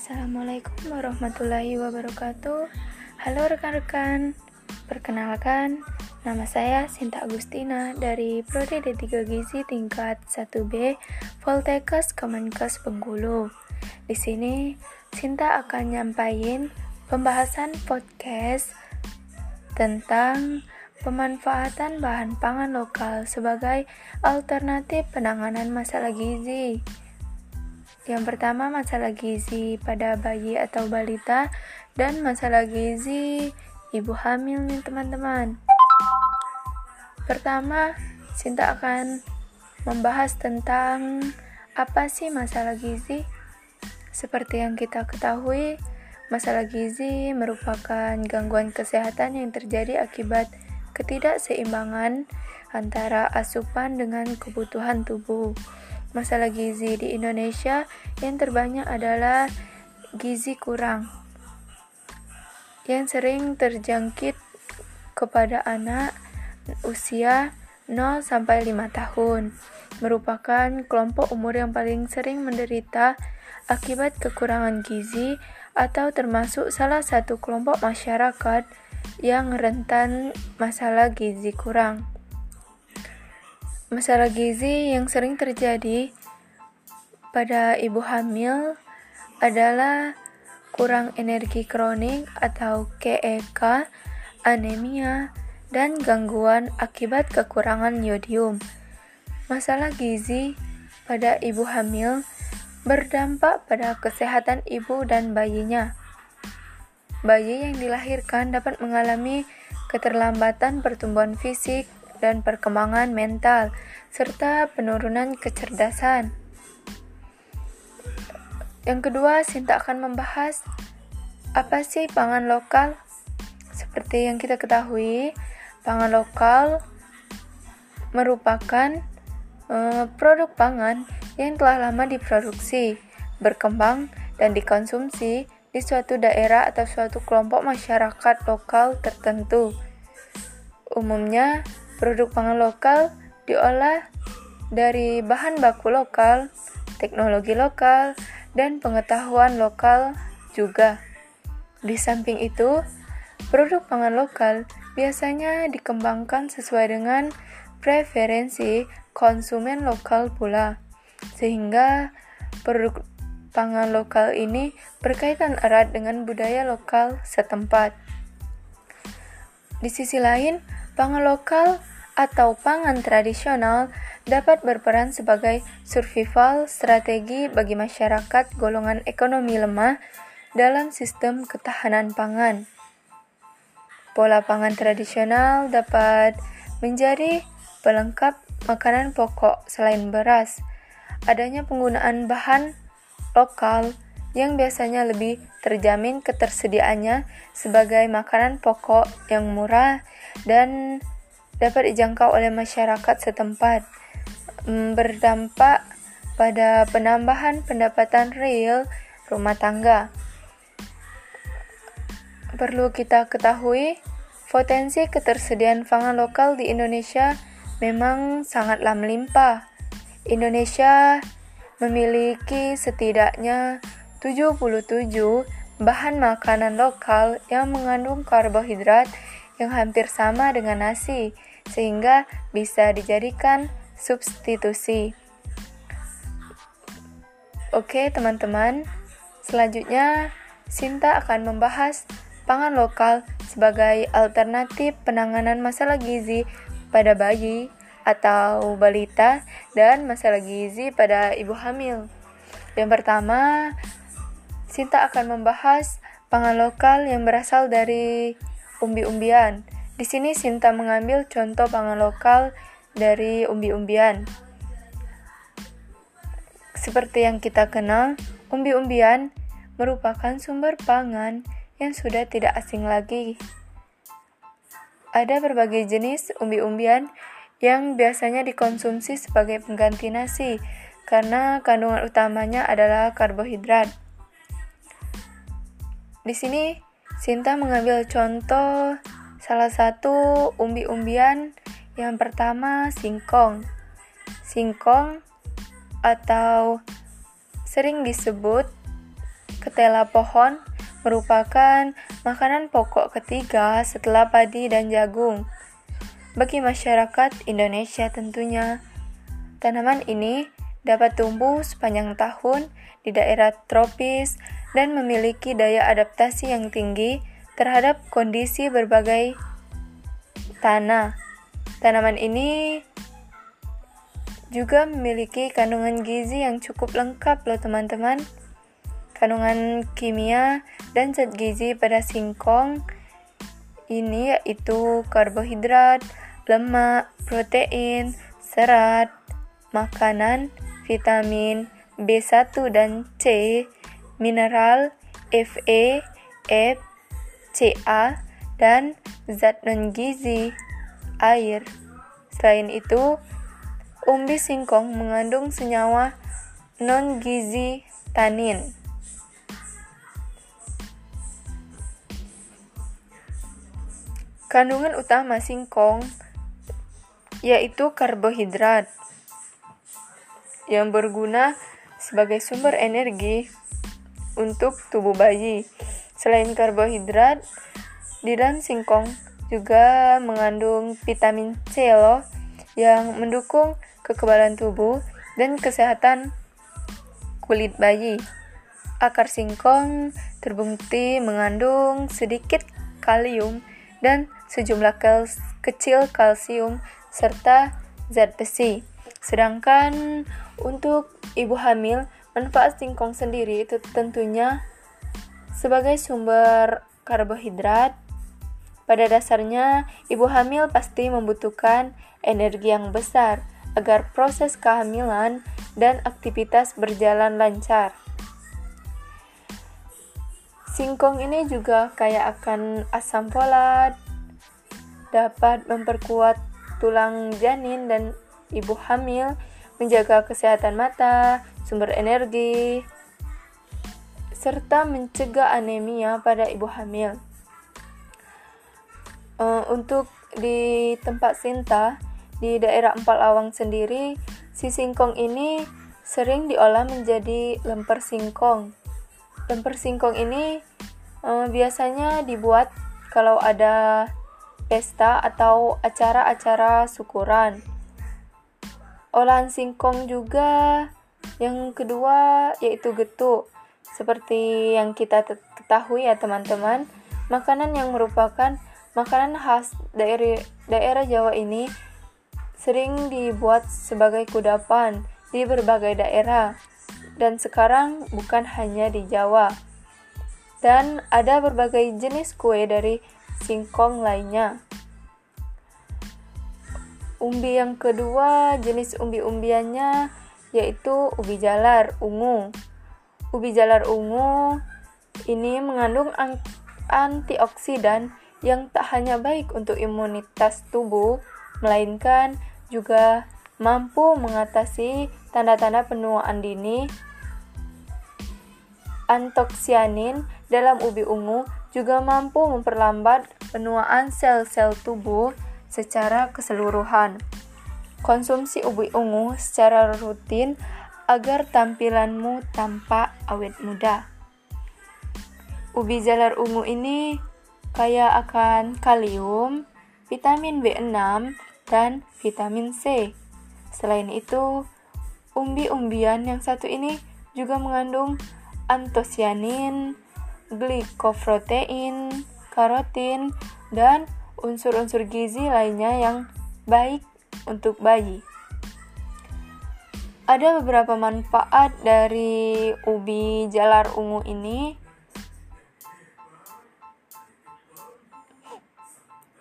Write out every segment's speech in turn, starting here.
Assalamualaikum warahmatullahi wabarakatuh Halo rekan-rekan Perkenalkan, nama saya Sinta Agustina dari Prodi D3 Gizi tingkat 1B Voltekes Kemenkes Bengkulu. Di sini Sinta akan nyampain pembahasan podcast tentang pemanfaatan bahan pangan lokal sebagai alternatif penanganan masalah gizi. Yang pertama masalah gizi pada bayi atau balita dan masalah gizi ibu hamil nih teman-teman. Pertama, Sinta akan membahas tentang apa sih masalah gizi. Seperti yang kita ketahui, masalah gizi merupakan gangguan kesehatan yang terjadi akibat ketidakseimbangan antara asupan dengan kebutuhan tubuh masalah gizi di Indonesia yang terbanyak adalah gizi kurang yang sering terjangkit kepada anak usia 0 sampai 5 tahun merupakan kelompok umur yang paling sering menderita akibat kekurangan gizi atau termasuk salah satu kelompok masyarakat yang rentan masalah gizi kurang. Masalah gizi yang sering terjadi pada ibu hamil adalah kurang energi kronik atau KEK, anemia, dan gangguan akibat kekurangan yodium. Masalah gizi pada ibu hamil berdampak pada kesehatan ibu dan bayinya. Bayi yang dilahirkan dapat mengalami keterlambatan pertumbuhan fisik, dan perkembangan mental, serta penurunan kecerdasan. Yang kedua, Sinta akan membahas apa sih pangan lokal. Seperti yang kita ketahui, pangan lokal merupakan uh, produk pangan yang telah lama diproduksi, berkembang, dan dikonsumsi di suatu daerah atau suatu kelompok masyarakat lokal tertentu. Umumnya, Produk pangan lokal diolah dari bahan baku lokal, teknologi lokal, dan pengetahuan lokal juga. Di samping itu, produk pangan lokal biasanya dikembangkan sesuai dengan preferensi konsumen lokal pula, sehingga produk pangan lokal ini berkaitan erat dengan budaya lokal setempat. Di sisi lain, pangan lokal atau pangan tradisional dapat berperan sebagai survival strategi bagi masyarakat golongan ekonomi lemah dalam sistem ketahanan pangan. Pola pangan tradisional dapat menjadi pelengkap makanan pokok selain beras. Adanya penggunaan bahan lokal yang biasanya lebih terjamin ketersediaannya sebagai makanan pokok yang murah dan dapat dijangkau oleh masyarakat setempat, mm, berdampak pada penambahan pendapatan real rumah tangga. Perlu kita ketahui, potensi ketersediaan pangan lokal di Indonesia memang sangatlah melimpah. Indonesia memiliki setidaknya 77 bahan makanan lokal yang mengandung karbohidrat yang hampir sama dengan nasi sehingga bisa dijadikan substitusi. Oke, teman-teman. Selanjutnya, Sinta akan membahas pangan lokal sebagai alternatif penanganan masalah gizi pada bayi atau balita dan masalah gizi pada ibu hamil. Yang pertama, Sinta akan membahas pangan lokal yang berasal dari umbi-umbian. Di sini Sinta mengambil contoh pangan lokal dari umbi-umbian. Seperti yang kita kenal, umbi-umbian merupakan sumber pangan yang sudah tidak asing lagi. Ada berbagai jenis umbi-umbian yang biasanya dikonsumsi sebagai pengganti nasi karena kandungan utamanya adalah karbohidrat. Di sini Sinta mengambil contoh Salah satu umbi-umbian yang pertama singkong. Singkong atau sering disebut ketela pohon merupakan makanan pokok ketiga setelah padi dan jagung. Bagi masyarakat Indonesia tentunya, tanaman ini dapat tumbuh sepanjang tahun di daerah tropis dan memiliki daya adaptasi yang tinggi terhadap kondisi berbagai tanah. Tanaman ini juga memiliki kandungan gizi yang cukup lengkap loh teman-teman. Kandungan kimia dan zat gizi pada singkong ini yaitu karbohidrat, lemak, protein, serat, makanan, vitamin B1 dan C, mineral Fe, F, Ca, dan zat non-gizi, air. Selain itu, umbi singkong mengandung senyawa non-gizi tanin. Kandungan utama singkong yaitu karbohidrat yang berguna sebagai sumber energi untuk tubuh bayi. Selain karbohidrat, di dalam singkong juga mengandung vitamin C loh yang mendukung kekebalan tubuh dan kesehatan kulit bayi. Akar singkong terbukti mengandung sedikit kalium dan sejumlah kal kecil kalsium serta zat besi. Sedangkan untuk ibu hamil, manfaat singkong sendiri itu tentunya sebagai sumber karbohidrat. Pada dasarnya, ibu hamil pasti membutuhkan energi yang besar agar proses kehamilan dan aktivitas berjalan lancar. Singkong ini juga kaya akan asam folat, dapat memperkuat tulang janin dan ibu hamil, menjaga kesehatan mata, sumber energi, serta mencegah anemia pada ibu hamil. Uh, untuk di tempat Sinta, di daerah Empal Awang sendiri, si singkong ini sering diolah menjadi lemper singkong. Lemper singkong ini uh, biasanya dibuat kalau ada pesta atau acara-acara syukuran. Olahan singkong juga yang kedua yaitu getuk. Seperti yang kita ketahui ya teman-teman, makanan yang merupakan makanan khas daerah daerah Jawa ini sering dibuat sebagai kudapan di berbagai daerah dan sekarang bukan hanya di Jawa. Dan ada berbagai jenis kue dari singkong lainnya. Umbi yang kedua jenis umbi-umbiannya yaitu ubi jalar ungu. Ubi jalar ungu ini mengandung antioksidan yang tak hanya baik untuk imunitas tubuh, melainkan juga mampu mengatasi tanda-tanda penuaan dini. Antoksianin dalam ubi ungu juga mampu memperlambat penuaan sel-sel tubuh secara keseluruhan. Konsumsi ubi ungu secara rutin agar tampilanmu tampak awet muda. Ubi jalar ungu ini kaya akan kalium, vitamin B6, dan vitamin C. Selain itu, umbi-umbian yang satu ini juga mengandung antosianin, glikoprotein, karotin, dan unsur-unsur gizi lainnya yang baik untuk bayi. Ada beberapa manfaat dari ubi jalar ungu ini.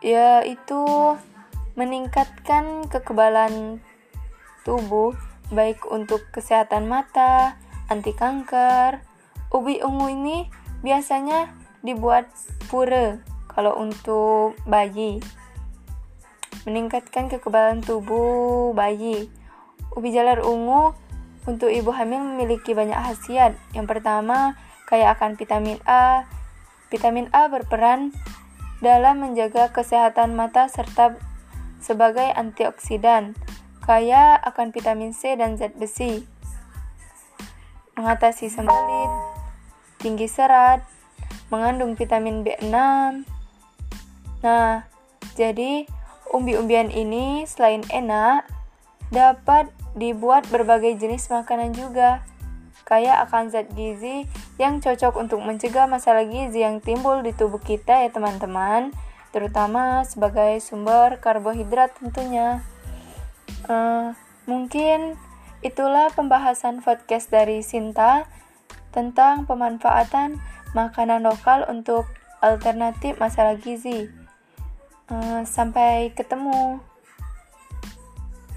Yaitu meningkatkan kekebalan tubuh baik untuk kesehatan mata, anti kanker. Ubi ungu ini biasanya dibuat pura kalau untuk bayi, meningkatkan kekebalan tubuh bayi. Ubi jalar ungu untuk ibu hamil memiliki banyak khasiat. Yang pertama, kaya akan vitamin A. Vitamin A berperan dalam menjaga kesehatan mata serta sebagai antioksidan. Kaya akan vitamin C dan zat besi. Mengatasi sembelit, tinggi serat, mengandung vitamin B6. Nah, jadi umbi-umbian ini selain enak, dapat dibuat berbagai jenis makanan juga. Kaya akan zat gizi yang cocok untuk mencegah masalah gizi yang timbul di tubuh kita ya teman-teman, terutama sebagai sumber karbohidrat tentunya. Uh, mungkin itulah pembahasan podcast dari Sinta tentang pemanfaatan makanan lokal untuk alternatif masalah gizi. Uh, sampai ketemu.